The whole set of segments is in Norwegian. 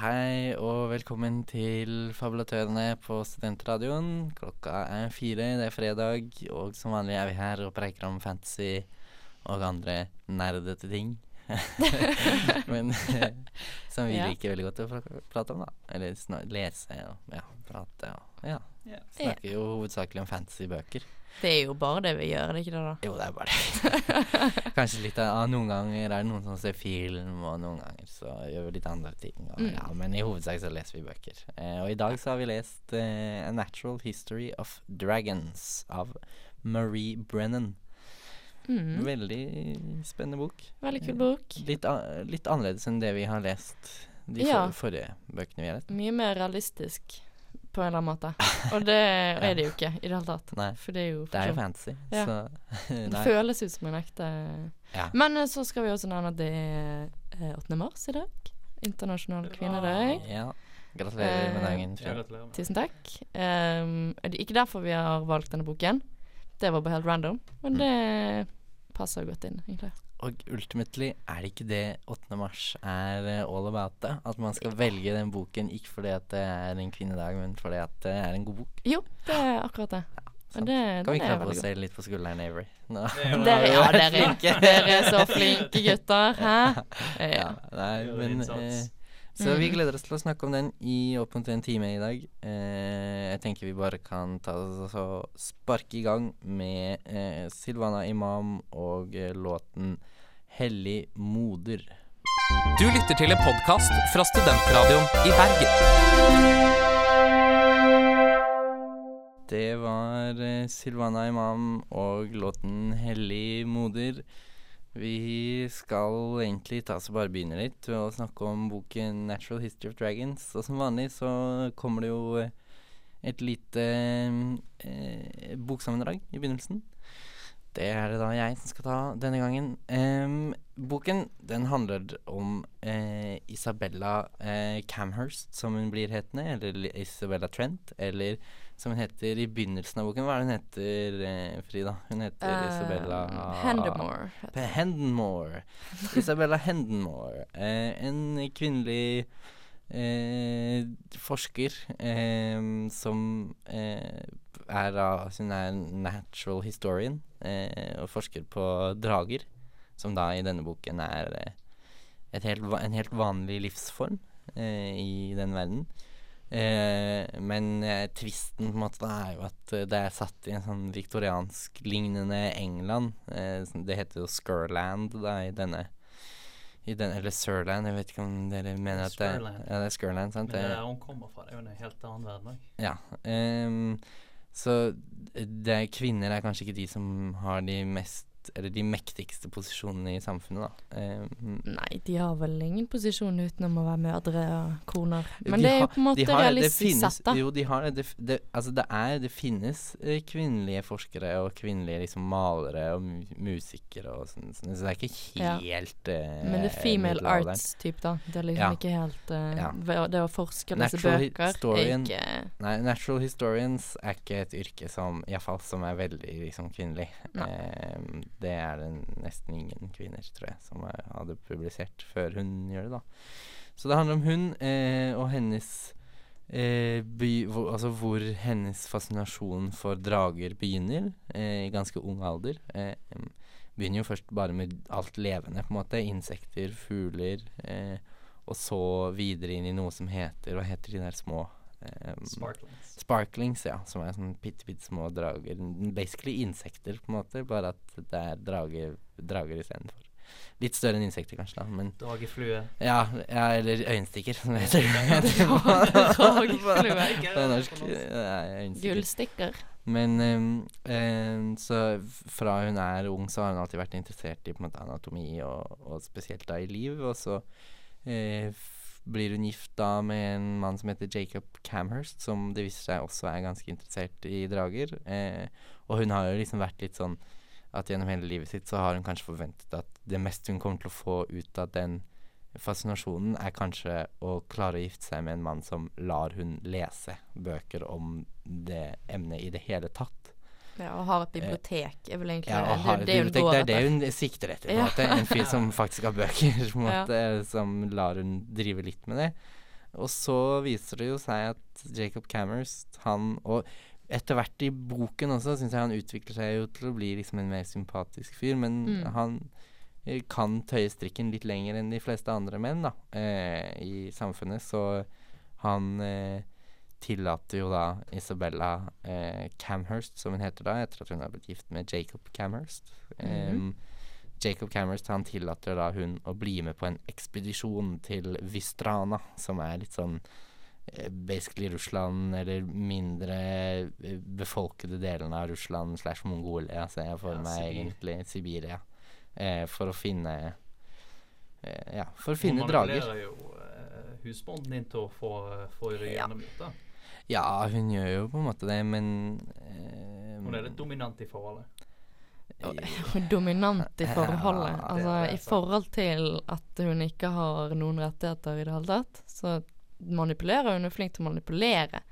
Hei og velkommen til Fabulatørene på Studentradioen. Klokka er fire, det er fredag, og som vanlig er vi her og preiker om fantasy og andre nerdete ting. Men eh, som vi Ja. liker veldig godt å prate om, da. Eller lese og ja, prate og ja. Ja. Snakker jo hovedsakelig om fantasybøker. Det er jo bare det vi gjør, er det ikke det, da? Jo, det er bare det. Kanskje litt av Noen ganger er det noen som ser film, og noen ganger så gjør vi litt andre ting. Og, Mm. ja, men i hovedsak så leser vi bøker. Eh, og i dag så har vi lest eh, A Natural History of Dragons av Marie Brennan. Mm. Veldig spennende bok. Veldig kul bok. Litt, litt annerledes enn det vi har lest de Ja. forrige bøkene vi har lest. Mye mer realistisk på en eller annen måte. Og det er det jo ikke i det hele tatt. Nei, For det er jo det er jo fancy, Ja. så Det føles ut som en ekte Ja. Men eh, så skal vi også nevne at det er eh, 8. mars i dag. Internasjonal kvinnedag. ja. Gratulerer med Eh, dagen. Eh, Tusen takk. Um, det er ikke derfor vi har valgt denne boken. Det var bare helt random. Men det passer godt inn, egentlig. Og ultimately er det ikke det 8. mars er eh, all about det. At man skal velge den boken ikke fordi at det er en kvinnedag, men fordi at det er en god bok. Jo, det er akkurat det. Ja, Og det, Kan vi klappe oss selv litt på skulderen, Avery? Nå. Det er Dere, ja, dere, dere er så flinke gutter, hæ? Ja, Ja. nei, men eh, Så vi Mm. gleder oss til å snakke om den i opp mot en time i dag. Eh, jeg tenker vi bare kan ta oss og sparke i gang med eh, Silvana Imam og eh, låten 'Hellig moder'. Du lytter til en podkast fra Studentradioen i Bergen. Det var eh, Silvana Imam og låten 'Hellig moder'. Vi skal egentlig ta og bare begynne litt ved å snakke om boken 'Natural History of Dragons'. Og som vanlig så kommer det jo eh, et lite eh, boksammendrag i begynnelsen. Det er det da jeg som skal ta denne gangen. Um, boken den handler om uh, Isabella uh, Camhurst, som hun blir hetende, eller Isabella Trent, eller som hun heter i begynnelsen av boken. Hva er det hun heter, uh, Frida? Hun heter Isabella Hendemore Hendemore Hendenmore. Isabella Hendenmore. En kvinnelig forsker som er Hun er natural historian eh, og forsker på drager, som da i denne boken er eh, et helt, en helt vanlig livsform eh, i den verden. Eh, men eh, tvisten på en måte er jo at eh, det er satt i en sånn viktoriansk-lignende England. Det heter jo Skurland da i denne i den, Eller Surland, jeg vet ikke om dere mener at det. Ja, det er Skurland, sant? Men det er der hun kommer fra, det er jo en helt annen verden òg. ja. ehm, så det er, kvinner er kanskje ikke de som har de mest Eller de mektigste posisjonene i samfunnet, da. Ehm, Nei, de har vel ingen posisjon utenom å være mødre og koner. Men De det er jo på en måte de har, realistisk finnes, sett, da. Jo, de har det. Det, det. Altså, det er Det finnes eh, kvinnelige forskere og kvinnelige liksom malere og mu musikere og sånn, sånn, så det er ikke Ja. helt eh, Men det er female arts-type, da. Det er liksom Ja. ikke helt eh, Ja. Det å forske og lese bøker historian- er ikke Nei, natural historians er ikke et yrke som Iallfall som er veldig liksom kvinnelig. Nei. Ehm, det er det nesten ingen kvinner, tror jeg, som hadde publisert før hun gjør det, da. Så det handler om hun eh, og hennes eh, by, hvor, Altså hvor hennes fascinasjon for drager begynner, eh, i ganske ung alder. Eh, begynner jo først bare med alt levende, på en måte. Insekter, fugler. Eh, og så videre inn i noe som heter Hva heter de der små em, Sparklings. Sparklings, ja. Som er sånne bitte, bitte små drager. Basically insekter, på en måte. Bare at det er drager, drager istedenfor. Litt større enn insekter, kanskje, da. Men Drageflue. ja, ja eller øyenstikker, som det heter. Drageflue. På norsk. Gullstikker. Men um, ehm, så fra hun er ung, så har hun alltid vært interessert i på en måte anatomi, og, og spesielt da i liv. Og så eh, f- blir hun gift da med en mann som heter Jacob Camhurst, som det viser seg også er ganske interessert i drager. Eh, og hun har jo liksom vært litt sånn at gjennom hele livet sitt så har hun kanskje forventet at det meste hun kommer til å få ut av den fascinasjonen, er kanskje å klare å gifte seg med en mann som lar hun lese bøker om det emnet i det hele tatt. Ja, og har et bibliotek er vel egentlig Ja, og det, har er et det bibliotek. Det er det etter. hun sikter etter. En Ja. måte. En fyr som faktisk har bøker, en Ja. som lar hun drive litt med det. Og så viser det jo seg at Jacob Cammerst, han Og etter hvert i boken også syns jeg han utvikler seg jo til å bli liksom en mer sympatisk fyr, men Mm. han eh, kan tøye strikken litt lenger enn de fleste andre menn da, eh, i samfunnet. Så han eh, tillater jo da Isabella eh, Camhurst, som hun heter da, etter at hun har blitt gift med Jacob Camhurst. Em, Jacob Camhurst han tillater da hun å bli med på en ekspedisjon til Vistrana, som er litt sånn eh, basically Russland, eller mindre eh, befolkede delene av Russland slash Mongolia, ser jeg for Ja, meg Sibir. egentlig. Sibiria. Eh, for å finne eh, Ja, for å finne drager. manipulerer jo eh, husbonden din til å få, få gjennom da. Ja, hun gjør jo på en måte det, men eh, Hun er litt dominant i forholdet. Dominant i forholdet. Ja, altså det i forhold til at hun ikke har noen rettigheter i det hele tatt, så manipulerer hun. Hun er flink til å manipulere.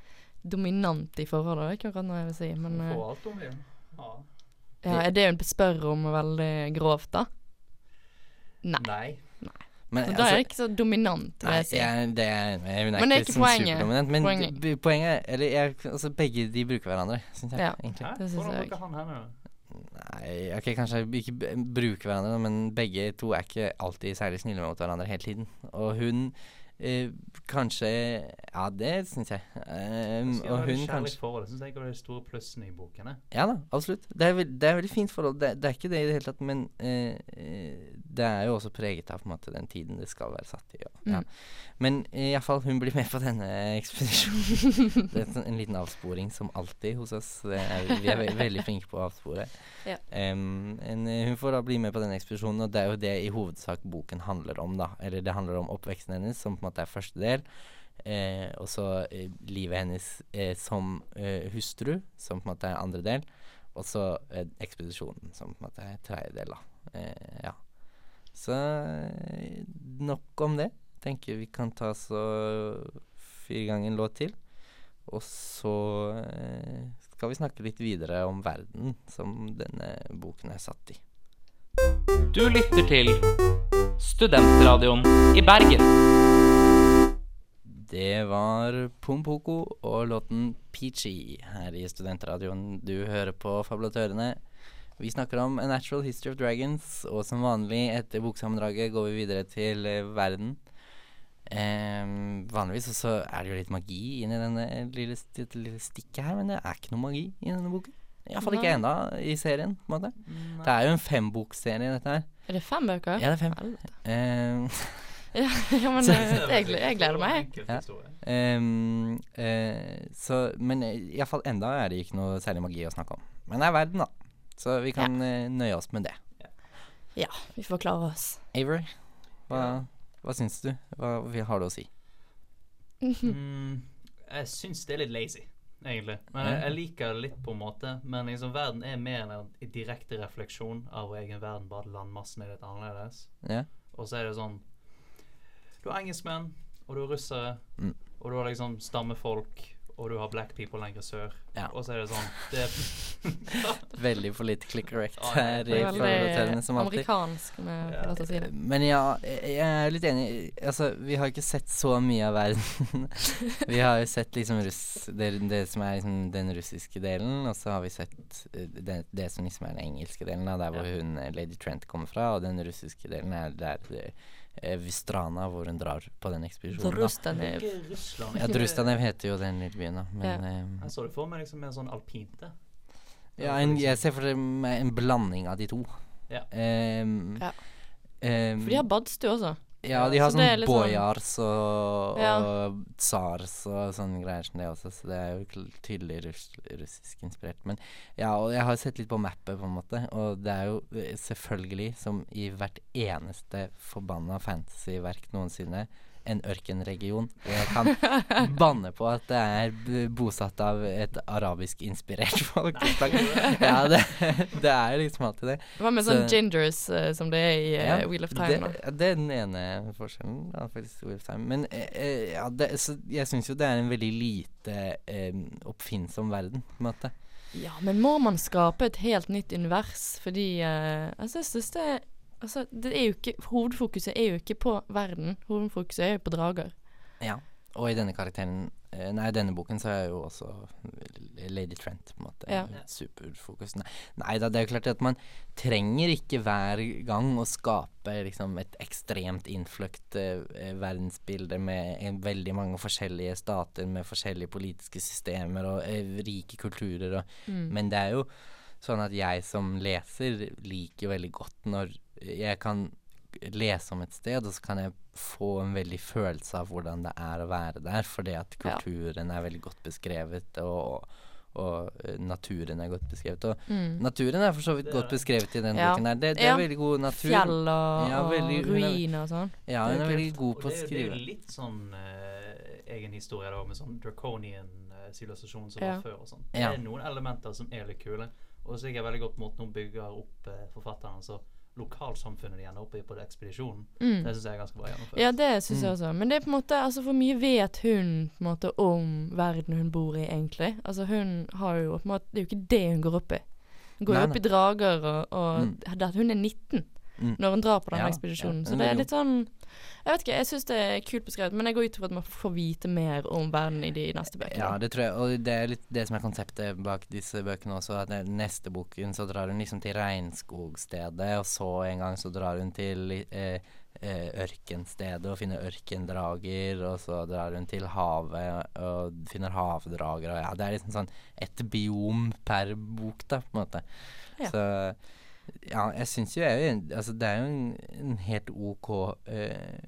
Dominant i forholdet, det er ikke akkurat noe jeg vil si, men Hun eh, får alt hun vil. Ja. ja, Er det hun spør om veldig grovt, da? Nei. Nei. Men, Så da er jeg ikke så dominant, vil jeg si. jeg, det er, hun er Men det er ikke, ikke sånn poenget. superdominant. Men Poenget. poenget, poenget Eller jeg, altså, begge de bruker hverandre, syns jeg. Ja. egentlig. Hæ? Det syns jeg henne? Nei, ok, kanskje ikke bruke hverandre, men begge to er ikke alltid særlig snille mot hverandre hele tiden. Og hun eh, kanskje Ja, det syns jeg. Um, jeg og være hun kanskje forhold. Det syns jeg er de store plussene i boken. Ja da, absolutt. Det er, veld, det er veldig fint forhold. Det, det er ikke det i det hele tatt, men eh, eh, det er jo også preget av på en måte den tiden det skal være satt i. Og, ja. Mm. Men eh, iallfall, hun blir med på denne ekspedisjonen. det er sånn en liten avsporing som alltid hos oss. Er, vi er ve veldig flinke på å avspore. Ja. Um, en, eh, hun får da bli med på denne ekspedisjonen, og det er jo det i hovedsak boken handler om. da Eller det handler om oppveksten hennes, som på en måte er første del. Eh, og så eh, livet hennes eh, som eh, hustru, som på en måte er andre del. Og så eh, ekspedisjonen, som på en måte er tredje del. da Ja. Så nok om det. Tenker vi kan ta så fyre i gang en låt til. Og så skal vi snakke litt videre om verden som denne boken er satt i. Du lytter til Studentradioen i Bergen. Det var Pompoko og låten Peachy her i Studentradioen. Du hører på Fabulatørene. Vi snakker om A Natural History of Dragons, og som vanlig etter boksammendraget går vi videre til eh, verden. Em, vanligvis så er det jo litt magi inni denne lille, lille stikket her, men det er ikke noe magi i denne boken. Iallfall ikke Nei. ennå i serien. på en måte Det er jo en fembokserie, dette her. Er det fem bøker? Ja, det er fem. Helvete. Ja, ja, men Så- eh, jeg, jeg gleder meg. Ja. Um, Ehm, eh, så, men eh, iallfall enda er det ikke noe særlig magi å snakke om. Men det er verden, da. Så vi kan eh, nøye oss med det. Ja, vi får klare oss. Avery, hva, Ja. hva syns du? Hva har du å si? Mm, jeg syns det er litt lazy, egentlig. Men jeg, jeg liker det litt, på en måte. Men liksom, verden er mer en direkte refleksjon av vår egen verden, bare at landmassen er litt annerledes. Ja? Og så er det sånn Du har engelskmenn, og du har russere, Mm. og du har liksom stammefolk, og du har black people lenger sør. Ja. Og så er det sånn det, Veldig politically correct Ja, her Det i er veldig som alltid. amerikansk, om jeg får lov til å si det. Men ja, jeg jeg er litt enig. Altså, vi har ikke sett så mye av verden. vi har jo sett liksom russ, det, det som er liksom den russiske delen, og så har vi sett eh, det, det som liksom er den engelske delen, da, der hvor Ja. hun eh, Lady Trent kommer fra, og den russiske delen er der eh, Vystrana, hvor hun drar på den ekspedisjonen. da. Rustanev. Ikke Russland. Ja, Drustanev heter jo den lille byen, da. Men Ja. eh, Jeg så det for meg liksom en sånn alpinte. ja, en, jeg ser for meg en blanding av de to. Ja. Um, Ja. Um, For de har badstue også. Ja, de har Så sånn litt sånn- boyars og, Ja. og tsars og sånne greier som det også, så det er jo tydelig russ, russisk inspirert. Men ja, og jeg har sett litt på mappet, på en måte, og det er jo eh, selvfølgelig, som i hvert eneste forbanna fantasyverk noensinne, en ørkenregion. Jeg kan banne på at det er bosatt av et arabisk-inspirert folk. ja, det, det er liksom alltid det. Hva med sånn gingers uh, som det er i uh, Ja, Wheel of Time? det, det er den ene forskjellen. Ja, faktisk, Wheel of Time. Men eh, ja, det, så jeg syns jo det er en veldig lite oppfinnsom verden, på en måte. Ja, men må man skape et helt nytt univers? Fordi altså, jeg synes det Altså, det er jo ikke Hovedfokuset er jo ikke på verden. Hovedfokuset er jo på drager. Ja. og i denne karakteren eh, Nei, i denne boken så er jo også Lady Trent på en måte Ja. superfokus. Nei, nei da, det er jo klart at man trenger ikke hver gang å skape liksom et ekstremt innfløkt eh, eh, verdensbilde med en, veldig mange forskjellige stater med forskjellige politiske systemer og eh, rike kulturer og Mm. Men det er jo sånn at jeg som leser liker veldig godt når jeg kan lese om et sted, og så kan jeg få en veldig følelse av hvordan det er å være der, fordi at Ja. kulturen er veldig godt beskrevet, og, og naturen er godt beskrevet. Og Mm. naturen er for så vidt godt beskrevet i den Ja. boken her. Det, det Ja. er veldig god natur. Fjell og, Ja, veldig- og er- ruiner og sånn. Ja, Det hun er er veldig god på å skrive. det er litt sånn uh, egen historie da, med sånn draconian eh, sivilisasjon som Ja. var før og sånn. Det er noen elementer som er litt kule. Og så liker jeg veldig godt måten hun bygger opp uh, forfatteren, så lokalsamfunnet de ender opp i på ekspedisjonen. Mm. Det syns jeg er ganske bra gjennomført. Ja, det syns jeg Mm. også. Men det er på en måte Altså, for mye vet hun på en måte om verden hun bor i, egentlig? Altså, hun har jo på en måte Det er jo ikke det hun går opp i. Hun går jo opp i drager, og, og Mm. hun er 19 Mm. når hun drar på den Ja, ekspedisjonen. ja, så det er litt sånn Jeg vet ikke, jeg syns det er kult beskrevet, men jeg går ut ifra at man får vite mer om verden i de neste bøkene. Ja, det tror jeg. Og det er litt det som er konseptet bak disse bøkene også. At neste boken så drar hun liksom til regnskogstedet, og så en gang så drar hun til eh, eh, ørkenstedet og finner ørkendrager, og så drar hun til havet og finner havdrager, og ja, det er liksom sånn et biom per bok, da, på en måte. Ja. Så ja, jeg syns jo jeg Altså, det er jo en, en helt OK eh,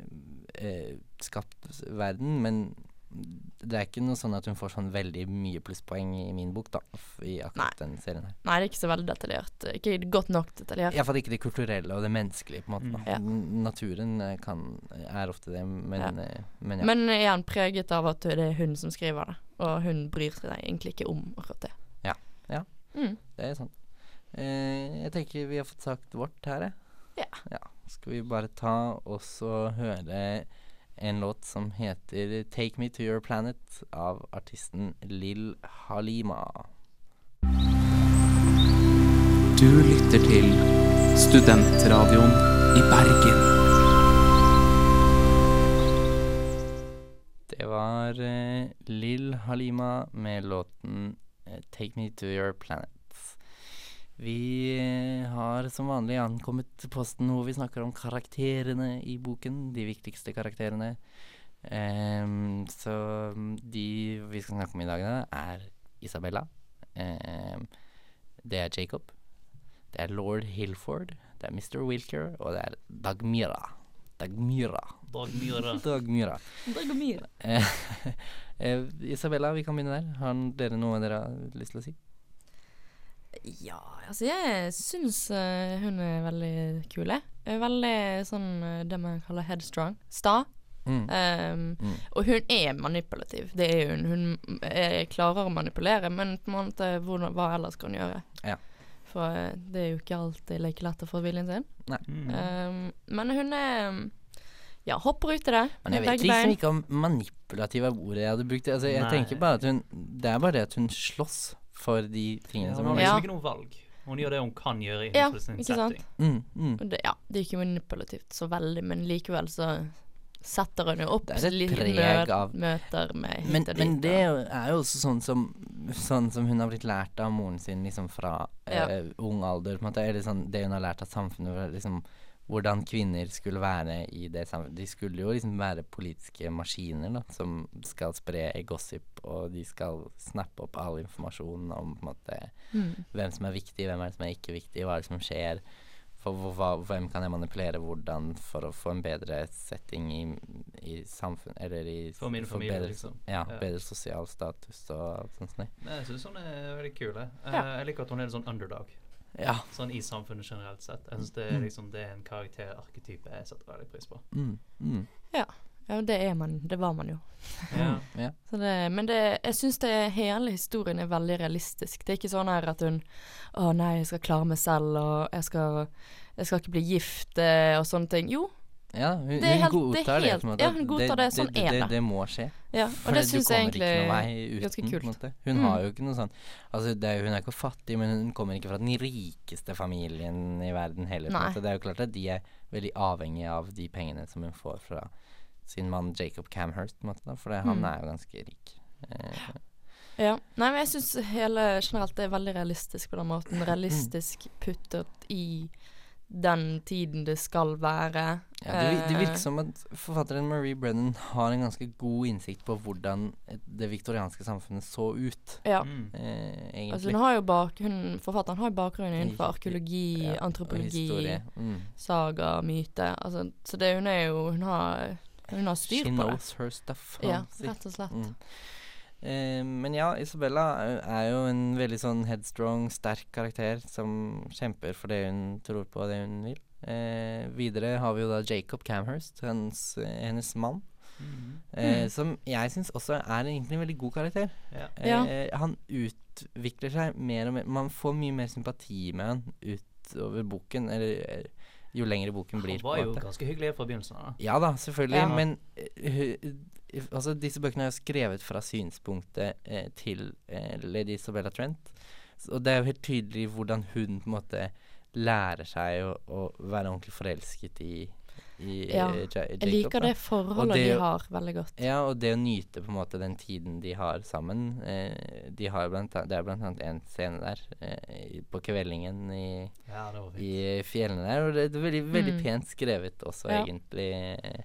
eh, skapt verden, men det er ikke noe sånn at hun får sånn veldig mye plusspoeng i min bok, da, i akkurat den serien her. Nei, det er ikke så veldig detaljert. Ikke godt nok detaljert. Iallfall ikke det kulturelle og det menneskelige, på en måte. Mm. Da. Ja. Naturen eh, kan, er ofte det, men, Ja. eh, men ja. Men igjen preget av at det er hun som skriver det, og hun bryr seg egentlig ikke om akkurat det. Ja. Ja. Mm. Det er sant. Eh, jeg tenker vi har fått sagt vårt her, jeg. Ja. Skal vi bare ta og så høre en låt som heter 'Take Me To Your Planet' av artisten Lill Halima. Du lytter til Studentradioen i Bergen. Det var uh, Lill Halima med låten eh, 'Take Me To Your Planet'. Vi eh, har som vanlig ankommet posten hvor vi snakker om karakterene i boken. De viktigste karakterene. Um, så mm, de vi skal snakke om i dag, da, er Isabella. Um, det er Jacob. Det er lord Hilford. Det er Mr. Wilker. Og det er Dagmyra. Dagmyra. Dagmyra. Dagmyra. Mye. Eh, eh, Isabella, vi kan begynne der. Har dere noe dere har lyst til å si? Ja, altså jeg syns uh, hun er veldig kul, jeg. Veldig sånn eh, det man kaller headstrong. Sta. Mm. Um, Mm. Og hun er manipulativ. Det er hun. Hun er, klarer å manipulere, men på en måte hvordan, hva ellers kan hun gjøre? Ja. For eh, det er jo ikke alltid like lett å få viljen sin. Mm. Um, men hun er Ja, hopper ut i det. Men jeg vet liksom ikke om manipulativ er ordet jeg hadde brukt. Altså, jeg Nei. tenker bare at hun Det er bare det at hun slåss for de tingene Ja, som hun har liksom ikke noe valg. Hun gjør det hun kan gjøre Ja, ikke sant? setting. mm, mm. Det, ja, det er ikke manipulativt så veldig, men likevel så setter hun jo opp av- møter med Men, dit. men det er jo også sånn som Sånn som hun har blitt lært av moren sin liksom fra Ja. uh, ung alder. På en måte, eller sånn, det hun har lært av samfunnet. Liksom, hvordan kvinner skulle være i det samfunnet. De skulle jo liksom være politiske maskiner da, som skal spre gossip, og de skal snappe opp all informasjon om på en måte, mm. hvem som er viktig, hvem er det som er ikke viktig, hva er det som skjer. For hva, hvem kan jeg manipulere hvordan for å få en bedre setting i, i samfunn Eller i For min familie, bedre, liksom. Ja, Ja. bedre sosial status og alt sånt. Jeg syns hun er veldig kul. jeg. Eh, Ja. Jeg liker at hun er en sånn underdog. Ja. Sånn i samfunnet generelt sett. Jeg synes det, er Mm. liksom, det er en karakterarketype jeg setter veldig pris på. Mm, mm, Ja, det er man. Det var man jo. Ja. ja. Så det, men det, jeg syns hele historien er veldig realistisk. Det er ikke sånn her at hun Å nei, jeg skal klare meg selv, og jeg skal, jeg skal ikke bli gift, eh, og sånne ting. Jo, ja hun, hun helt- godtar det det. helt- på en måte. ja, hun godtar det. Sånn det, er det. det. Det må skje. Ja, og det syns jeg egentlig uten, ganske kult. Hun Mm. har jo ikke noe sånn Altså, er, hun er ikke fattig, men hun kommer ikke fra den rikeste familien i verden heller. Det er jo klart at de er veldig avhengige av de pengene som hun får fra sin mann Jacob Camhurst, måte, for det- han Mm. er jo ganske rik. Eh, Ja. Nei, men jeg syns hele generelt det er veldig realistisk på den måten. Realistisk puttet i den tiden det skal være. ja, det, det Eh, virker som at forfatteren Marie Brennan har en ganske god innsikt på hvordan det viktorianske samfunnet så ut, Ja. Mm. eh, egentlig. Altså, hun har jo bak, hun, forfatteren har jo bakgrunn innenfor arkeologi, Ja, antropologi. Mm. saga, myte. Altså, så det, hun er jo Hun har, hun har styr She på det. knows her stuff. Ja, rett og slett. Mm. Eh, men ja, Isabella er, jo en veldig sånn headstrong, sterk karakter som kjemper for det hun tror på, og det hun vil. Eh, videre har vi jo da Jacob Camhurst, hennes, eh, hennes mann, Mhm. eh, Mm. som jeg syns også er egentlig en veldig god karakter. Ja. Ja. Eh, han utvikler seg mer og mer Man får mye mer sympati med han utover boken, eller eh, jo lengre boken blir. Han var jo måte. ganske hyggelig fra begynnelsen av. Ja da, selvfølgelig, Ja. men eh, altså, disse bøkene er jo skrevet fra synspunktet eh, til eh, lady Isabella Trent. Og det er jo helt tydelig hvordan hun på en måte lærer seg å, å være ordentlig forelsket i, i Ja, eh, Jacob. Jeg liker det forholdet det- de har, veldig godt. Ja, og det å nyte på en måte den tiden de har sammen. Eh, de har blant, det er blant annet en scene der eh, på kveldingen i, Ja, det var fint. i fjellene der. Og det er veldig, veldig Mm. pent skrevet også, Ja. egentlig.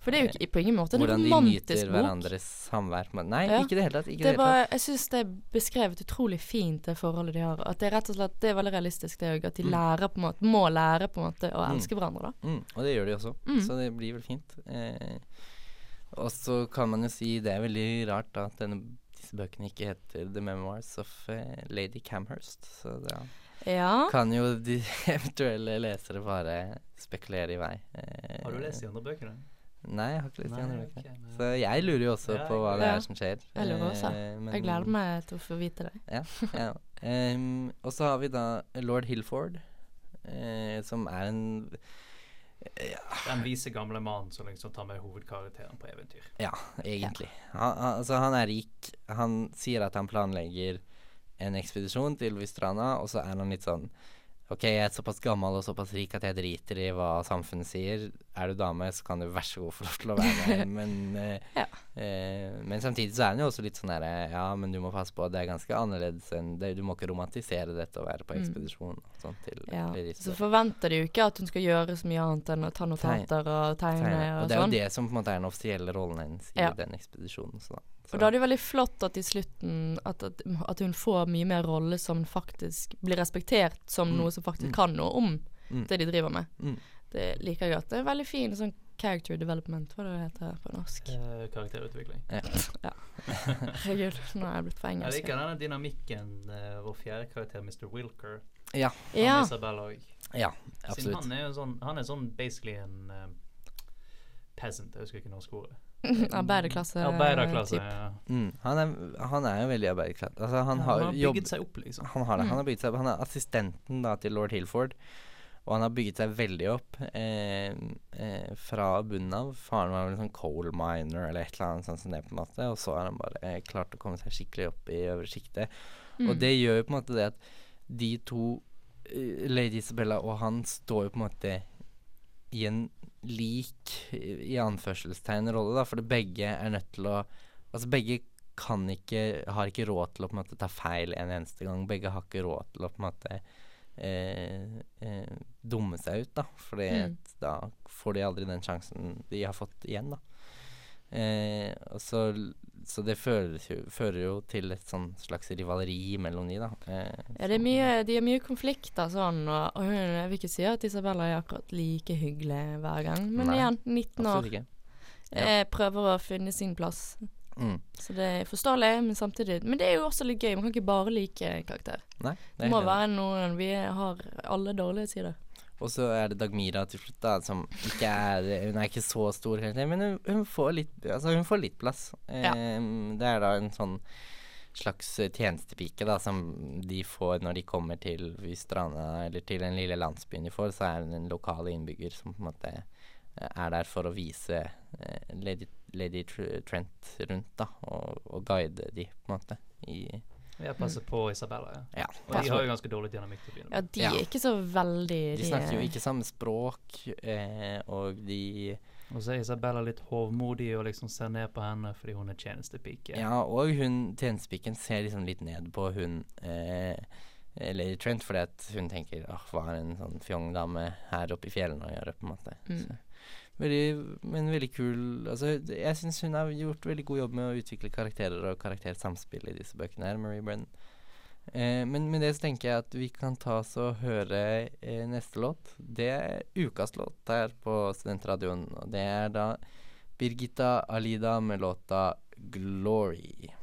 For det er jo ikke, på ingen måte en romantisk bok. hvordan de nyter bok. hverandres samvær. Nei, Ja. ikke i det hele tatt. Ikke Det det var, jeg syns det er beskrevet utrolig fint, det forholdet de har. At det er rett og slett Det er veldig realistisk, det òg. At de Mm. lærer på en måte må lære på en måte å Mm. elske hverandre, da. Mm, og det gjør de også, Mm. så det blir vel fint. Eh, og så kan man jo si det er veldig rart da, at denne, disse bøkene ikke heter The Memoirs of eh, Lady Camhurst. Så da Ja. kan jo de eventuelle lesere bare spekulere i vei. Eh, Har du lest de andre bøkene? Nei, jeg har ikke lyst til å Nei, det. men- Så jeg lurer jo også Ja, på hva det er som skjer. Jeg lurer også. Eh, men- Jeg gleder meg til å få vite det. Ja. ja. Em, og så har vi da lord Hilford, uh, som er en Den vise gamle mannen som liksom tar med hovedkarakteren på eventyr. Ja, egentlig. Han, han, altså, han er rik. Han sier at han planlegger en ekspedisjon til Vistrana, og så er han litt sånn Ok, jeg er såpass gammel og såpass rik at jeg driter i hva samfunnet sier. Er du dame, så kan du vær så god få lov til å være med. Men, eh, Ja. eh, men samtidig så er den jo også litt sånn herre Ja, men du må passe på, det er ganske annerledes enn det. Du må ikke romantisere dette å være på Mm. ekspedisjon og sånn til Ja. Så forventer de jo ikke at hun skal gjøre så mye annet enn å ta notater og tegne og, og, Og det er jo sånn. det som på en måte er den offisielle rollen hennes i Ja. den ekspedisjonen. Så da. Så- Og da er det veldig flott at i slutten at, at, at hun får mye mer rolle som faktisk blir respektert som Mm. noe som faktisk Mm. kan noe om Mm. det de driver med. Mm. Det liker jeg godt. Det er veldig fin sånn character development, hva det heter på norsk. Eh, karakterutvikling. Herregud, nå er jeg blitt for Jeg engelsk. liker denne dynamikken uh, vår fjerde karakter, Mr. Wilker. Ja, Ja. Isabel òg. ja, Siden han er jo sånn Han er sånn basically en uh, peasant. Jeg husker ikke norsk ordet. Arbeiderklasse. Arbeiderklasse. Ja. Mm. Han, er, han er jo veldig arbeiderklasse. Altså, han Ja, har han har jobb... bygget seg opp, liksom. Han har det. Mm. Han, har bygget seg, opp. han er assistenten da, til lord Hilford. Og han har bygget seg veldig opp eh, eh, fra bunnen av. Faren var vel en sånn coal miner eller et eller annet sånt som det, på en måte. Og så har han bare eh, klart å komme seg skikkelig opp i øvre sjiktet. Mm. Og det gjør jo på en måte det at de to, eh, Lady Isabella og han, står jo på en måte i en lik, i anførselstegn, rolle, da. For begge er nødt til å Altså begge kan ikke Har ikke råd til å på en måte ta feil en eneste gang. Begge har ikke råd til å på en måte eh, eh, dumme seg ut, da. Fordi Mm. da får de aldri den sjansen de har fått igjen, da. Eh, og så, så det fører jo, fører jo til et sånn slags rivaleri mellom de, da. Eh, Ja, det er mye, de har mye konflikter sånn, og, og jeg vil ikke si at Isabella er akkurat like hyggelig hver gang. Men Nei, igjen, 19 år, ikke. Ja. eh, prøver å finne sin plass. Mm. Så det er forståelig, men samtidig Men det er jo også litt gøy. Man kan ikke bare like karakter. Nei, Det det må være noen Vi har alle dårlige sider. Og så er det Dagmira til slutt, da, som ikke er Hun er ikke så stor, kanskje, men hun, hun, får litt, altså, hun får litt plass. Ja. Ehm, det er da en sånn slags eh, tjenestepike da, som de får når de kommer til Vystrana, eller til den lille landsbyen de får, så er hun en lokal innbygger som på en måte eh, er der for å vise eh, Lady, Lady Trent rundt, da, og, og guide de, på en måte, i Jeg passer på Isabella, ja. Ja. Og de har jo ganske dårlig dynamikk til å begynne Ja, med. de Ja. er ikke så veldig De snakker jo er- ikke samme språk, eh, og de Og så er Isabella litt hovmodig og liksom ser ned på henne fordi hun er tjenestepike. Ja, og hun tjenestepiken ser liksom litt ned på hun eh, Lady Trent, fordi at hun tenker åh, hva har en sånn fjong dame her oppe i fjellene å gjøre, på en måte. Mm. Veldig, men veldig kul Altså, jeg syns hun har gjort veldig god jobb med å utvikle karakterer og karaktersamspill i disse bøkene her, Marie Brennan. Eh, men med det så tenker jeg at vi kan ta oss og høre eh, neste låt. Det er ukas låt her på Studentradioen, og det er da Birgitta Alida med låta 'Glory'.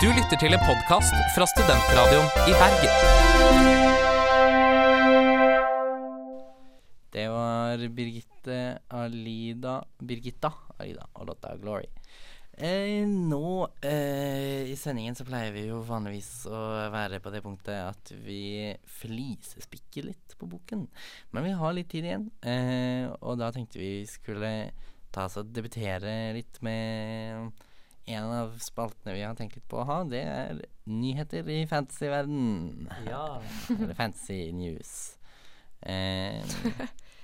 Du lytter til en podkast fra Studentradioen i Bergen. Var Birgitte Alida Birgitta Alida og låta 'Glory'. Eh, nå eh, i sendingen så pleier vi jo vanligvis å være på det punktet at vi flisespikker litt på boken. Men vi har litt tid igjen, eh, og da tenkte vi skulle ta oss og debutere litt med en av spaltene vi har tenkt litt på å ha. Det er nyheter i fantasyverden. Ja. Eller fantasy news. Eh,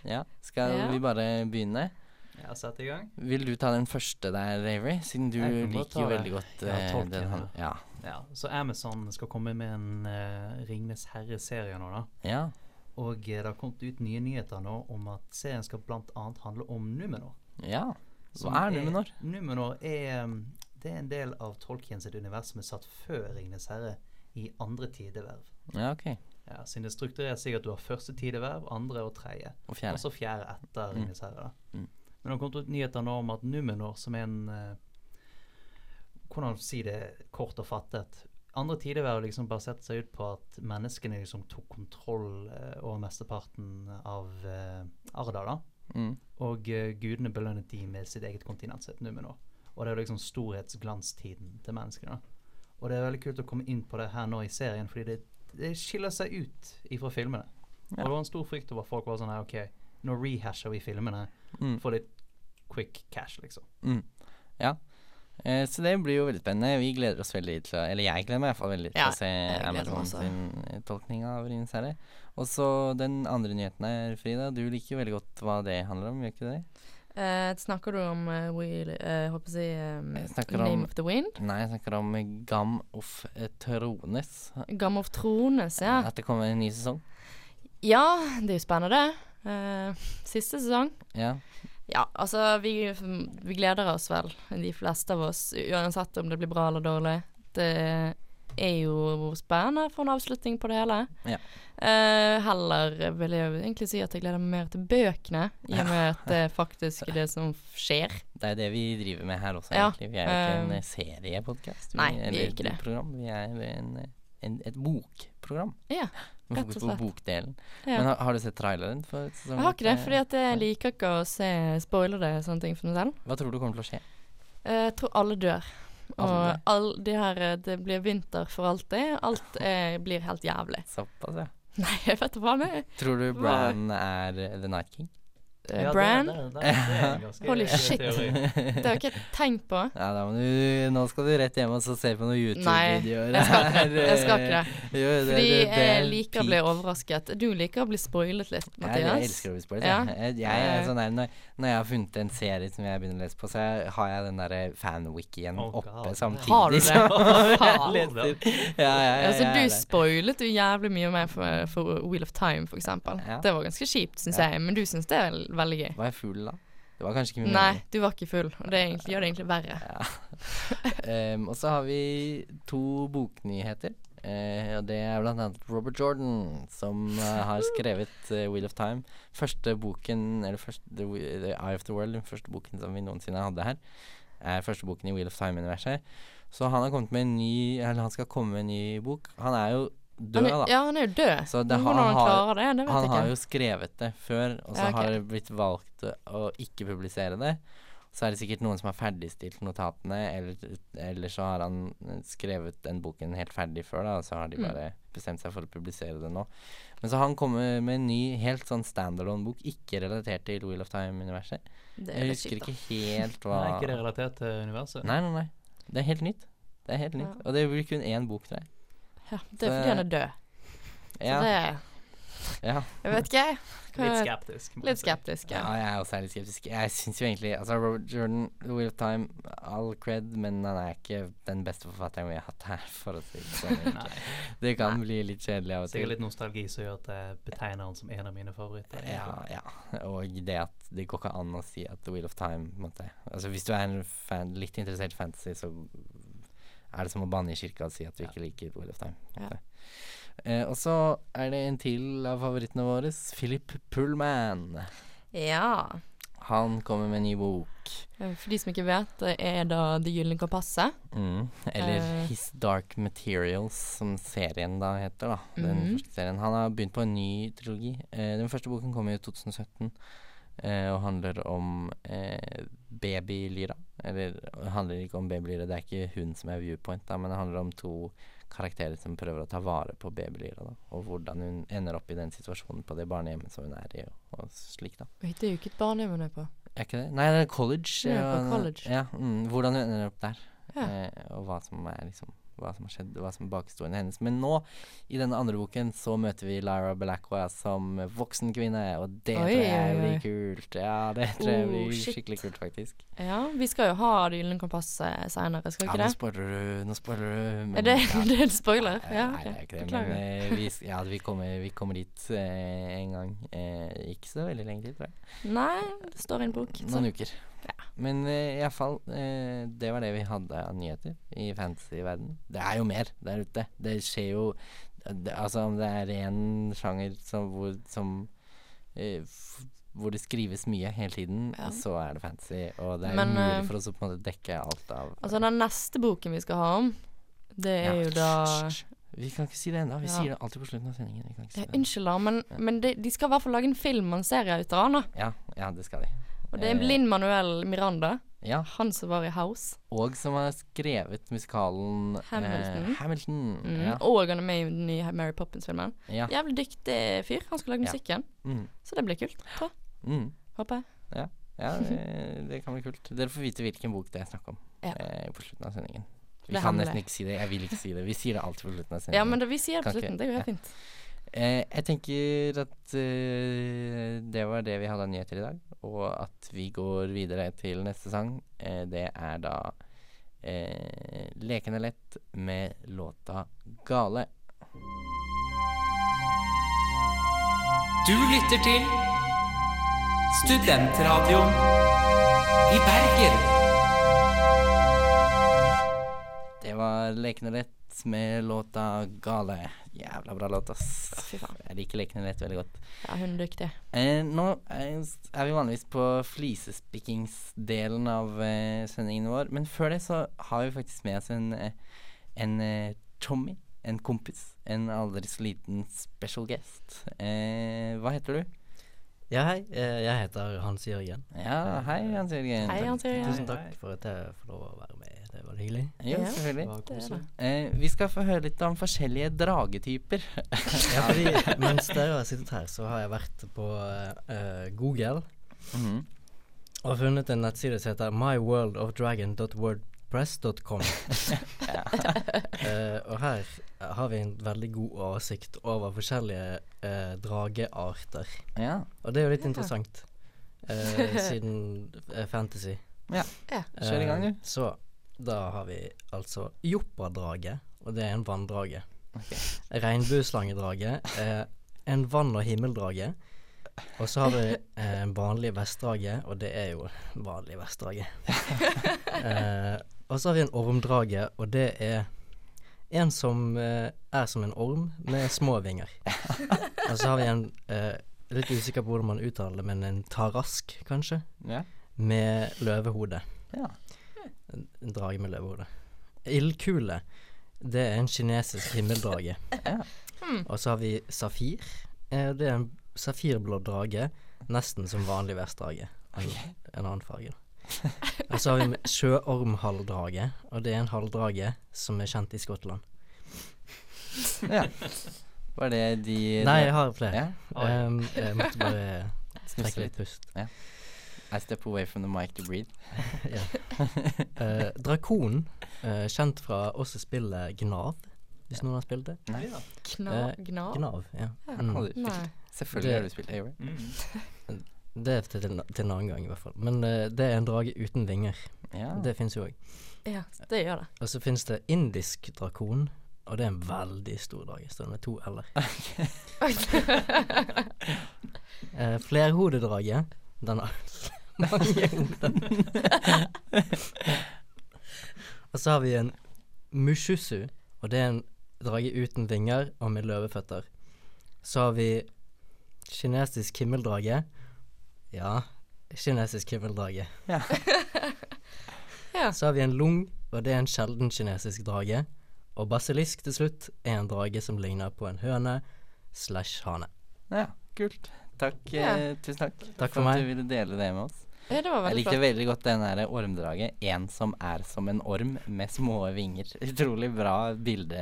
ja, skal Ja. vi bare begynne? ja, sett i gang. Vil du ta den første der, Avery? Siden du liker jo veldig godt Ja, eh, den han- Ja. Ja, Så Amazon skal komme med en uh, Ringnes herre-serie nå, da. ja. Og eh, det har kommet ut nye nyheter nå om at serien skal bl.a. handle om Numenor. Ja. Hva er Numenor? Numenor er um, Det er en del av Tolkien sitt univers som er satt før Ringnes herre i andre tideverv. Ja, ok. Ja, siden det er strukturert slik at du har første tideverv, andre og tredje. Og Og fjerde. så fjerde etter Mm. Ringenes herre. Mm. Men det har kommet ut nyheter nå om at Numenor, som er en eh, Hvordan si det kort og fattet Andre tideverv liksom baserte seg ut på at menneskene liksom tok kontroll eh, over mesteparten av uh, Arda. da. Mm. Og eh, gudene belønnet de med sitt eget kontinent, sitt Numenor. Og det er liksom storhetsglanstiden til menneskene. da. Og det er veldig kult å komme inn på det her nå i serien, fordi det, det skiller seg ut ifra filmene. Og det var en stor frykt over at folk var sånn her, OK, nå rehasher vi filmene Mm. for litt quick cash, liksom. Mm. Ja. Eh, så det blir jo veldig spennende. Vi gleder oss veldig til å Eller jeg gleder meg i hvert fall veldig til Ja, å se Amazon sin eh, tolkning av Ringenes herre. Og så den andre nyheten her, Frida. Du liker jo veldig godt hva det handler om, gjør ikke det? Eh, snakker du om uh, Wheel uh, Håper si um, Name om- of the Wind? Nei, jeg snakker om Gam of eh, Trones. Gam of Thrones, ja. At det kommer en ny sesong. Ja, det er jo spennende. Eh, siste sesong. Ja. Ja, altså vi, vi gleder oss vel, de fleste av oss, uansett om det blir bra eller dårlig. Det er jo spennende for en avslutning på det hele. Ja. Uh, heller vil jeg egentlig si at jeg gleder meg mer til bøkene, i og med at det faktisk er det som skjer. Det er det vi driver med her også, egentlig. Vi er jo ikke en um, eh, seriepodkast. nei, vi er ikke det. Program. Vi er en, en, et bokprogram. Ja, Med fokus på bokdelen. ja. Men har, har du sett traileren for Jeg har ikke det, for fordi at jeg liker ikke å se spoilere sånne ting for meg selv. Hva tror du kommer til å skje? Eh, Jeg tror alle dør. Og all, de her, eh, det blir vinter for alltid. Alt er, blir helt jævlig. Såpass, ja. Nei, jeg vet da faen. Tror du Bran er The Night King? Ja, det- det- det- det er en ganske Holy shit. teori. Det har jeg ikke tenkt på. Ja, da du Nå skal du rett hjem og så se på noen YouTube-videoer. jeg skal ikke det. Jeg skal ikke det. Jo, det- Fordi det- det jeg liker å bli overrasket. Du liker å bli spoilet litt, Mathias. Mathias. jeg elsker å bli spoilet. Ja. Jeg, jeg, Eh. sånn der, når, når jeg har funnet en serie som jeg begynner å lese på, så jeg, har jeg den derre fan-wikien Oh, oppe God. samtidig. Har du det? Faen. leser. Ja, ja, ja, Altså, du spoilet jo jævlig mye mer for, for Wheel of Time, for eksempel. Ja. Det var ganske kjipt, syns Ja. jeg. Men du syns det er veldig gøy. Var jeg full da? Det var kanskje ikke min Nei, mening. du var ikke full. Og det egentlig, gjør det egentlig verre. Ja. Um, og så har vi to boknyheter. Uh, og det er blant annet Robert Jordan, som uh, har skrevet uh, Wheel of Time. Første boken, eller første, the, the Eye of the World, den første boken som vi noensinne hadde her, er første boken i Wheel of Time-universet. Så han har kommet med en ny Eller han skal komme med en ny bok. Han er jo død, da. ja, han er jo død. Så det- Hvordan han han klarer det, det vet Han jeg har jo skrevet det før, og så Ja, okay. har det blitt valgt å ikke publisere det. Så er det sikkert noen som har ferdigstilt notatene, eller, eller så har han skrevet den boken helt ferdig før, da, og så har de Mm. bare bestemt seg for å publisere det nå. Men så han kommet med en ny, helt sånn standalone-bok, ikke relatert til Wheel of Time-universet. Det er Jeg husker ikke helt hva Nei, ikke det relatert til universet? Nei, nei, nei. Det er helt nytt. Det er helt nytt. Ja. Og det blir kun én bok, tror jeg. Ja, det er fordi han er død. Så Ja. det Ja. Jeg vet ikke. jeg. Litt skeptisk. Litt skeptisk, ja, ja. jeg er også litt skeptisk. Jeg syns jo egentlig Altså, Robert Jordan, The Wheel of Time, all cred, men han er ikke den beste forfatteren vi har hatt her, for å si det sånn. Det kan bli litt kjedelig av og til. Sikkert litt nostalgi som gjør at jeg betegner han som en av mine favoritter. Ja, ja. Og det at det går ikke an å si at The Wheel of Time måte. Altså Hvis du er en fan, litt interessert i fantasy, så er det som å banne i kirka og si at du ikke liker Wheel of Time. Ja. Eh, og så er det en til av favorittene våre, Philip Pullman. Ja. Han kommer med en ny bok. Eh, For de som ikke vet, det er da Det gylne kompasset. Mm. Eller Eh. His Dark Materials, som serien da heter. da Den Mhm. første serien Han har begynt på en ny trilogi. Eh, den første boken kom i 2017 eh, og handler om eh, babylyra. Eller det handler ikke om babylyra, det er ikke hun som er viewpoint, da, men det handler om to karakterer som prøver å ta vare på babylyra. da Og hvordan hun ender opp i den situasjonen på det barnehjemmet som hun er i, og, og slik, da. Det er jo ikke et barnehjem hun er på. Er ikke det? Nei, det er college. Ja, på college. Ja, mm, hvordan hun ender opp der. Ja. Eh, og hva som er liksom Hva som har skjedd, hva som er bakhistorien hennes. Men nå, i denne andre boken, så møter vi Lyra Belacqua som voksen kvinne, og det Oi, tror jeg blir kult. Ja, det tror jeg Oh, blir oh, skikkelig kult, faktisk. Ja, vi skal jo ha Det gylne kompasset seinere, skal vi ikke Ja, ikke nå det? spoiler du, nå spoiler du. men- Er det, ja. det er en spoiler? Nei, Ja, Nei, det er ikke det. Beklager. Men eh, vi, ja, vi, kommer, vi kommer dit eh, en gang. Eh, ikke så veldig lenge til, tror jeg. Nei, det står i en bok. Så. Noen uker. Men uh, iallfall, uh, det var det vi hadde av nyheter i fantasy-verden. Det er jo mer der ute. Det skjer jo det, Altså, om det er én sjanger som, hvor, som eh, hvor det skrives mye hele tiden, Ja. så er det fantasy. Og det er Men, umulig eh, for oss å på en måte dekke alt av Altså, den neste boken vi skal ha om, det er Ja, jo da. Vi kan ikke si det ennå. Vi Ja. sier det alltid på slutten av sendingen. Si. Unnskyld, da, men, men de, de skal i hvert fall lage en film og en serie ut av den. Ja, ja, det skal de. Og det er Eh, Linn Manuel Miranda, Ja, han som var i House. og som har skrevet musikalen Hamilton. Eh, Hamilton. Mm. Ja. Og han er med i den nye Mary Poppins-filmen. ja. Jævlig dyktig fyr. Han skal lage musikken. Mm. Så det blir kult. tror. Mm. Håper jeg. Ja, det, det kan bli kult. Dere får vite hvilken bok det er snakk om eh, på slutten av sendingen. Vi er kan hemmelig. nesten ikke si det. Jeg vil ikke si det. Vi sier det alltid på slutten av sendingen. Ja, men det, vi sier det på slutten. Det går helt ja. fint. Eh, jeg tenker at eh, det var det vi hadde av nyheter i dag, og at vi går videre til neste sang. Eh, det er da eh, Lekende lett med låta 'Gale'. Du lytter til Studentradioen i Bergen. Det var Lekende lett med låta 'Gale'. Jævla bra låt, ass. Fy faen. Jeg liker Lekende lett veldig godt. Ja, hun er dyktig. Eh, nå er, vi vanligvis på flisespikkingsdelen av eh, sendingen vår, men før det så har vi faktisk med oss en, eh, en eh, Tommy, en kompis. En aldri så liten special guest. Eh, hva heter du? Ja, hei. eh, Jeg heter Hans Jørgen. Ja, hei, Hans Jørgen. Hei, Hans Jørgen. Tusen takk for at jeg får lov å være med. Det var hyggelig. Ja. selvfølgelig. Det koselig. Eh, vi skal få høre litt om forskjellige dragetyper. Ja, fordi mens dere har sittet her, så har jeg vært på uh, Google Mhm. og funnet en nettside som heter myworldofdragon.wordpress.com. Eh, og her har vi en veldig god oversikt over forskjellige uh, dragearter. Ja. Og det er jo litt Ja. interessant, eh, siden fantasy. Ja. Kjør i gang, du. Så da har vi altså joppadrage, og det er en vanndrage. Ok. Regnbueslangedraget er en vann- og himmeldrage. Og så har vi eh, en vanlig vestdrage, og det er jo vanlig vestdrage. eh, og så har vi en ormdrage, og det er en som eh, er som en orm med små vinger. og så har vi en eh, Litt usikker på hvordan man uttaler det, men en tarask, kanskje? Ja. Med løvehode. ja. En, en drage med løvehode. Ildkule, det er en kinesisk himmeldrage. Ja. Hmm. Og så har vi safir. Eh, det er en safirblå drage, nesten som vanlig vestdrage. En, en annen farge. Og så har vi sjøormhalvdrage, og det er en halvdrage som er kjent i Skottland. ja. Var det de Nei, jeg har flere. Ja. Um, jeg måtte bare trekke litt. pust. pust. I step away from the mic to breathe. ja. Eh, Drakon, eh, kjent fra også spillet Gnav, hvis noen har spilt det. Nei. Ja. Kna, Eh, gna. Gnav, ja. Ja. Mm. Nei. Selvfølgelig Det- har du spilt Avery. Mm. Det er til, til en annen gang, i hvert fall. Men uh, det er en drage uten vinger. Ja. Det fins jo òg. Ja, det gjør det. Og så fins det indisk drakon, og det er en veldig stor drage. så den er to l-er. Eh, flerhodedrage. Den har mange hoder. og så har vi en mushusu, og det er en drage uten vinger og med løveføtter. Så har vi kinesisk himmeldrage. Ja, kinesisk himmeldrage. Ja. Så har vi en lung, og det er en sjelden kinesisk drage. Og basilisk til slutt er en drage som ligner på en høne slash hane. ja, kult. Takk, Ja. eh, tusen takk, Takk for at meg. du ville dele det med oss. Ja, det var Jeg likte flott. veldig godt den der ormdraget. En som er som en orm med små vinger. Utrolig bra bilde.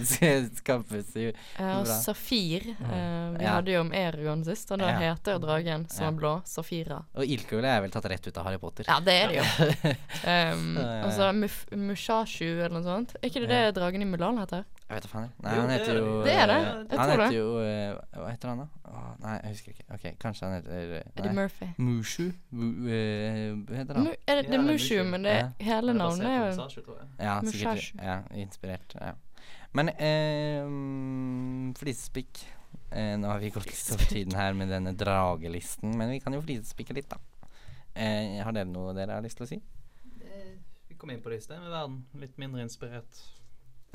Skapes jo Ja, og. Safir. eh, vi Ja. hadde jo om Eragon sist, og da Ja. heter jo dragen som er blå, Safira. Og ildkule er vel tatt rett ut av Harry Potter. Ja, det er det jo. Um, og så Mushashu eller noe sånt. Er ikke det det dragen i Mulan heter? Jeg vet da faen. Nei, han det heter er jo det. Det er det. eh, Jeg Han tror det. jo eh, Hva heter han, da? Åh, nei, jeg husker ikke. Ok, Kanskje han heter Eddie nei. Murphy. Mushu? Mu, eh, hva heter han? Mu er det, Ja, det det er er Mushu, Mushu. men det Ja. hele navnet er jo. Ja, sikkert. Mushashu. Ja, inspirert. Ja. Men eh, flisespikk eh, Nå har vi gått litt over tiden her med denne dragelisten, men vi kan jo flisespikke litt, da. Eh, har dere noe dere har lyst til å si? Vi kom inn på lista med verden. Litt mindre inspirert.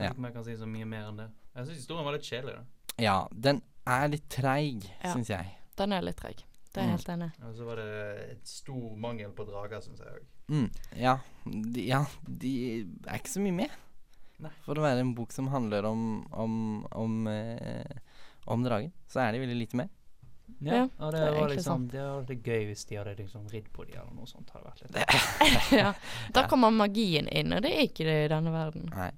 Ja. vet ikke om jeg kan si så mye mer enn det. Jeg syns historien var litt kjedelig. da Ja, den er litt treig, Ja. syns jeg. Den er litt treig. Det er jeg helt enig. Og så var det et stor mangel på drager, syns jeg òg. Mm, ja, de, ja, de er ikke så mye med. Nei. For å være en bok som handler om om, om, eh, om dragen, så er de veldig lite med. Ja, og det det, var liksom Det hadde vært gøy hvis de hadde liksom ridd på de eller noe sånt. Hadde vært litt ja. Da kommer magien inn, og det er ikke det i denne verden. Nei.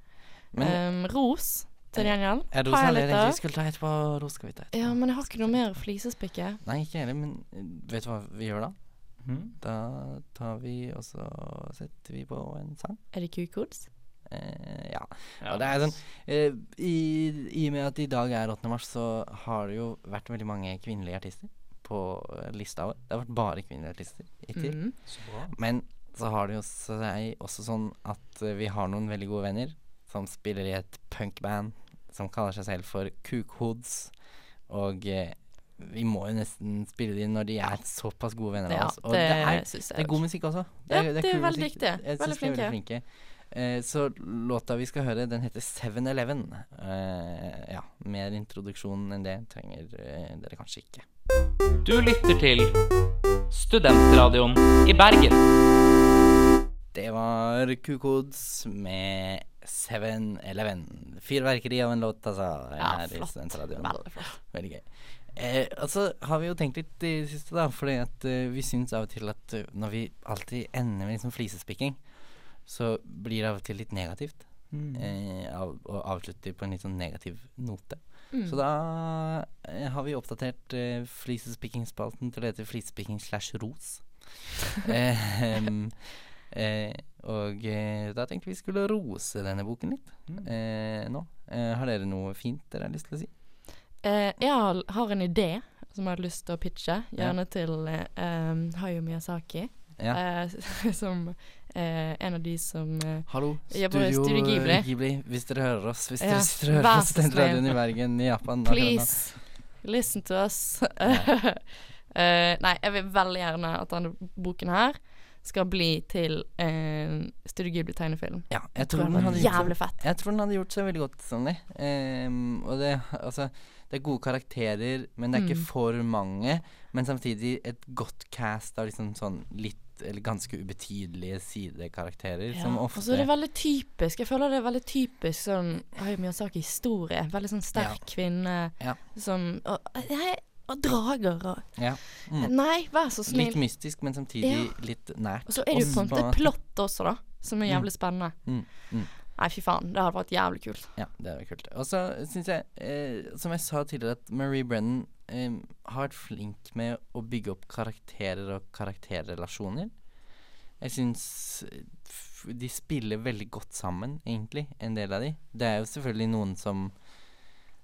Men Um, ros, til gjengjeld. er det jeg egentlig av. vi skulle ta etterpå? Ros skal vi ta etterpå. Ja, men jeg har ikke noe mer flisespikke. Nei, ikke heller, men eh, vet du hva vi gjør da? Mm. Da tar vi, og så setter vi på en sang. Er det kukods? Eh, ja. Ja, Og det er sånn eh, i, I og med at i dag er 8. mars, så har det jo vært veldig mange kvinnelige artister på eh, lista vår. Det har vært bare kvinnelige artister hittil. Mm. Så. Men så har det jo seg også sånn at eh, vi har noen veldig gode venner som spiller i et punkband som kaller seg selv for Kukhoods. Og eh, vi må jo nesten spille dem når de er såpass gode venner Ja, av oss. Og det, det, er, det er god musikk også. Ja, det er er veldig musikk. dyktige. Jeg Veldig er veldig flinke. Eh, så låta vi skal høre, den heter 7-Eleven. Eh, ja, mer introduksjon enn det trenger eh, dere kanskje ikke. Du lytter til Studentradioen i Bergen. Det var Kukods med 7-Eleven. Fyrverkeri av en låt, altså. Ja, flott. Veldig flott. Veldig gøy. Eh, altså har vi jo tenkt litt i det siste, da. Fordi at eh, vi syns av og til at uh, når vi alltid ender med liksom flisespikking, så blir det av og til litt negativt. Mm. Eh, av, og avslutter på en litt sånn negativ note. Mm. Så da eh, har vi oppdatert eh, flisespikking-spalten til å hete flisespikking slash ros. eh, um, eh, og eh, da tenkte vi skulle rose denne boken litt Mm. eh, nå. Eh, har dere noe fint dere har lyst til å si? Eh, jeg har, har en idé som jeg har lyst til å pitche, Ja. gjerne til eh, um, Hayo Miyazaki. Ja. Eh, som eh, en av de som eh, Hallo, Studio Studio Ghibli. hvis dere hører oss. Hvis Ja, dere sitter og hører oss Den radioen i Bergen, i Japan. Please, listen to us. Eh, nei, jeg vil veldig gjerne at denne boken her skal bli til en Studio Ghibli-tegnefilm. Ja, jeg tror, den hadde gjort jævlig fett. jeg tror den hadde gjort seg veldig godt som det. Ehm, og det, altså, det er gode karakterer, men det er ikke Mm. for mange. Men samtidig et godt cast av liksom sånn litt eller ganske ubetydelige sidekarakterer. som og ofte så er det veldig typisk. Jeg føler det er veldig typisk sånn Hayo Miyazaki-historie. Veldig sånn sterk kvinne Ja. som og, jeg, og drager og ja, mm. Nei, vær så Litt mystisk, men samtidig Ja. litt nært. Og så er det jo oss på en måte måte. plott også, da, som er Mm. jævlig spennende. Mm, mm. Nei, fy faen. Det hadde vært jævlig kult. Ja, det hadde vært kult. Og så syns jeg, eh, som jeg sa tidligere, at Marie Brennan eh, har vært flink med å bygge opp karakterer og karakterrelasjoner. Jeg syns eh, de spiller veldig godt sammen, egentlig, en del av de. Det er jo selvfølgelig noen som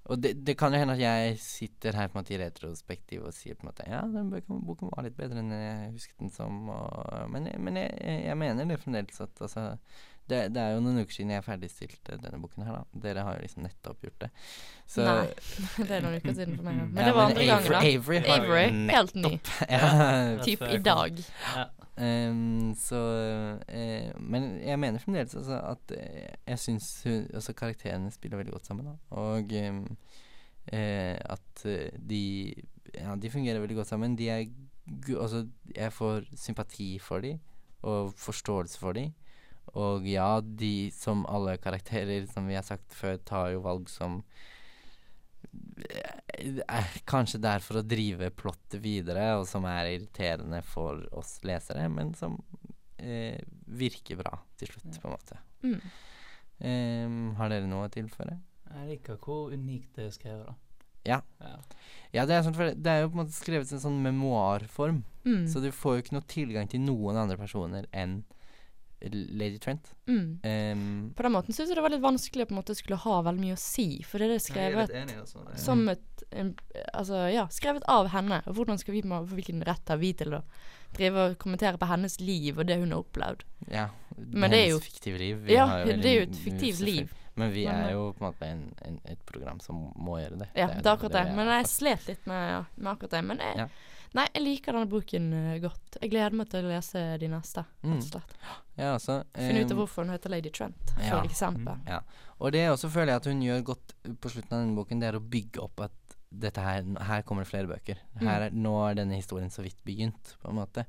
Og det, det kan jo hende at jeg sitter her på en måte i retrospektiv og sier på en måte Ja, den boken, var litt bedre enn jeg husket den som, og, men, men jeg, jeg mener det fremdeles at altså det, det er jo noen uker siden jeg ferdigstilte denne boken her, da. Dere har jo liksom nettopp gjort det. Så Nei, det er noen uker siden for meg. òg. Men Ja, det var andre ganger, da. Avery Avery, helt ny. ja, Typ i dag. Ja. Um, så uh, Men jeg mener fremdeles altså, at uh, jeg syns altså, karakterene spiller veldig godt sammen. Da. Og um, uh, at eh, de Ja, de fungerer veldig godt sammen. De er Altså, jeg får sympati for dem, og forståelse for dem. Og ja, de som alle karakterer, som vi har sagt før, tar jo valg som eh, er kanskje der for å drive plottet videre, og som er irriterende for oss lesere, men som eh, virker bra til slutt, på en måte. Mm. Um, har dere noe å tilføre? Jeg liker hvor unikt det er skrevet, da. Ja. ja. Ja, det er, sånn, for det er jo på en måte skrevet i en sånn memoarform, Mm. så du får jo ikke noe tilgang til noen andre personer enn Lady Trent. Mm. Um, På den måten syns jeg det var litt vanskelig å på en måte skulle ha veldig mye å si, for det er skrevet Jeg er altså. Det- som et um, Altså, ja, skrevet av henne. Og hvordan skal vi Hvilken rett har vi til å drive og kommentere på hennes liv og det hun har opplevd? ja, Men det er jo- fiktive liv. Vi Ja, har jo det er jo et fiktivt liv. Men vi er eh, jo på en måte en, en, et program som må gjøre det. Ja, det er akkurat det. det. Men jeg slet litt med, ja, med akkurat det. Men jeg, Ja. Nei, jeg liker denne boken eh, godt. Jeg gleder meg til å lese de neste, Mm. Ja, altså, Finne ut av hvorfor hun heter Lady Trent, ja. for eksempel. Ja. Og det også føler jeg at hun gjør godt på slutten av denne boken, det er å bygge opp at dette her Her kommer det flere bøker. Her er, nå er denne historien så vidt begynt, på en måte.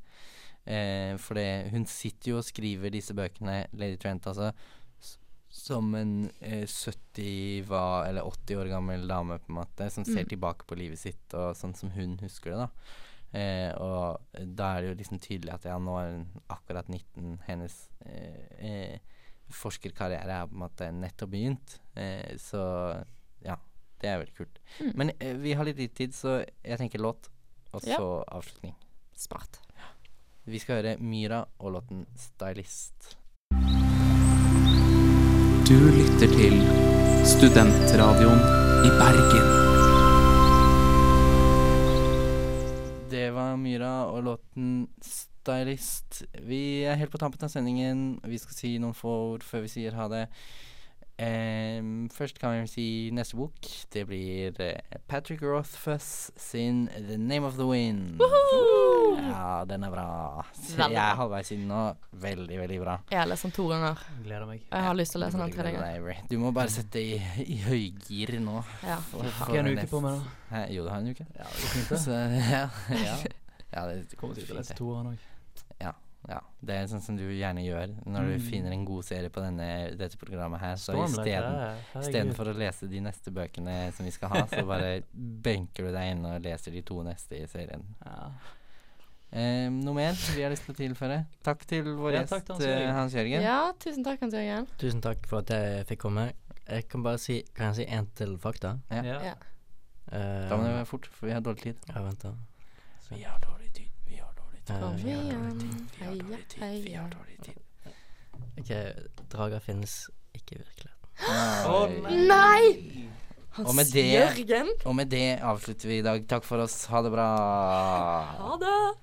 Eh, for det, hun sitter jo og skriver disse bøkene, Lady Trent, altså, som en eh, 70 var, eller 80 år gammel dame, på en måte, som ser Mm. tilbake på livet sitt, og sånn som hun husker det, da. Eh, og da er det jo liksom tydelig at ja, nå er hun akkurat 19. Hennes eh, eh, forskerkarriere er på en måte nettopp begynt. Eh, så ja, det er veldig kult. Mm. Men eh, vi har litt tid, så jeg tenker låt, og Ja. så avslutning. Smart. Vi skal høre Myra og låten 'Stylist'. Du lytter til Studentradioen i Bergen. Myra og låten 'Stylist'. Vi er helt på tampen av sendingen. Vi skal si noen få ord før vi sier ha det. Um, først kan vi si neste bok. Det blir eh, Patrick Rothfuss sin 'The Name of the Wind'. Woohoo! Ja, den er bra. Så Jeg er halvveis inne nå. Veldig, veldig bra. Jeg har lest den to ganger. Gleder meg. Jeg har lyst til å lese den tre tredje glede gang. deg, Avery. Du må bare sette i, i høygir nå. Ja. for- for en uke på meg, da? Hæ, jo, du har en uke. Ja, det er fint, det. Så ja, ja. ja det Kommer sikkert til å det. toeren òg. Ja, det er sånn som du gjerne gjør når du Mm. finner en god serie på denne, dette programmet her. Så ja. Istedenfor å lese de neste bøkene som vi skal ha, så bare benker du deg inn og leser de to neste i serien. Ja. Eh, noe mer vi har lyst til å tilføre? Takk til vår Ja, gjest Hans eh, Jørgen. Hans Jørgen. Ja, tusen takk, Hans Jørgen. Tusen takk for at jeg fikk komme. Jeg kan bare si Kan jeg si én til fakta? Ja. Ja. Ja. Eh, Da må det være fort, for vi har dårlig tid. Ja, vent, da. Vi har dårlig tid, vi har dårlig tid. Kom vi har igjen, dårlig tid, vi har heia, heia. Ok, drager finnes ikke i virkeligheten. Å. Nei! Hans Og med det- Jørgen. Og med det avslutter vi i dag. Takk for oss. Ha det bra. Ha det.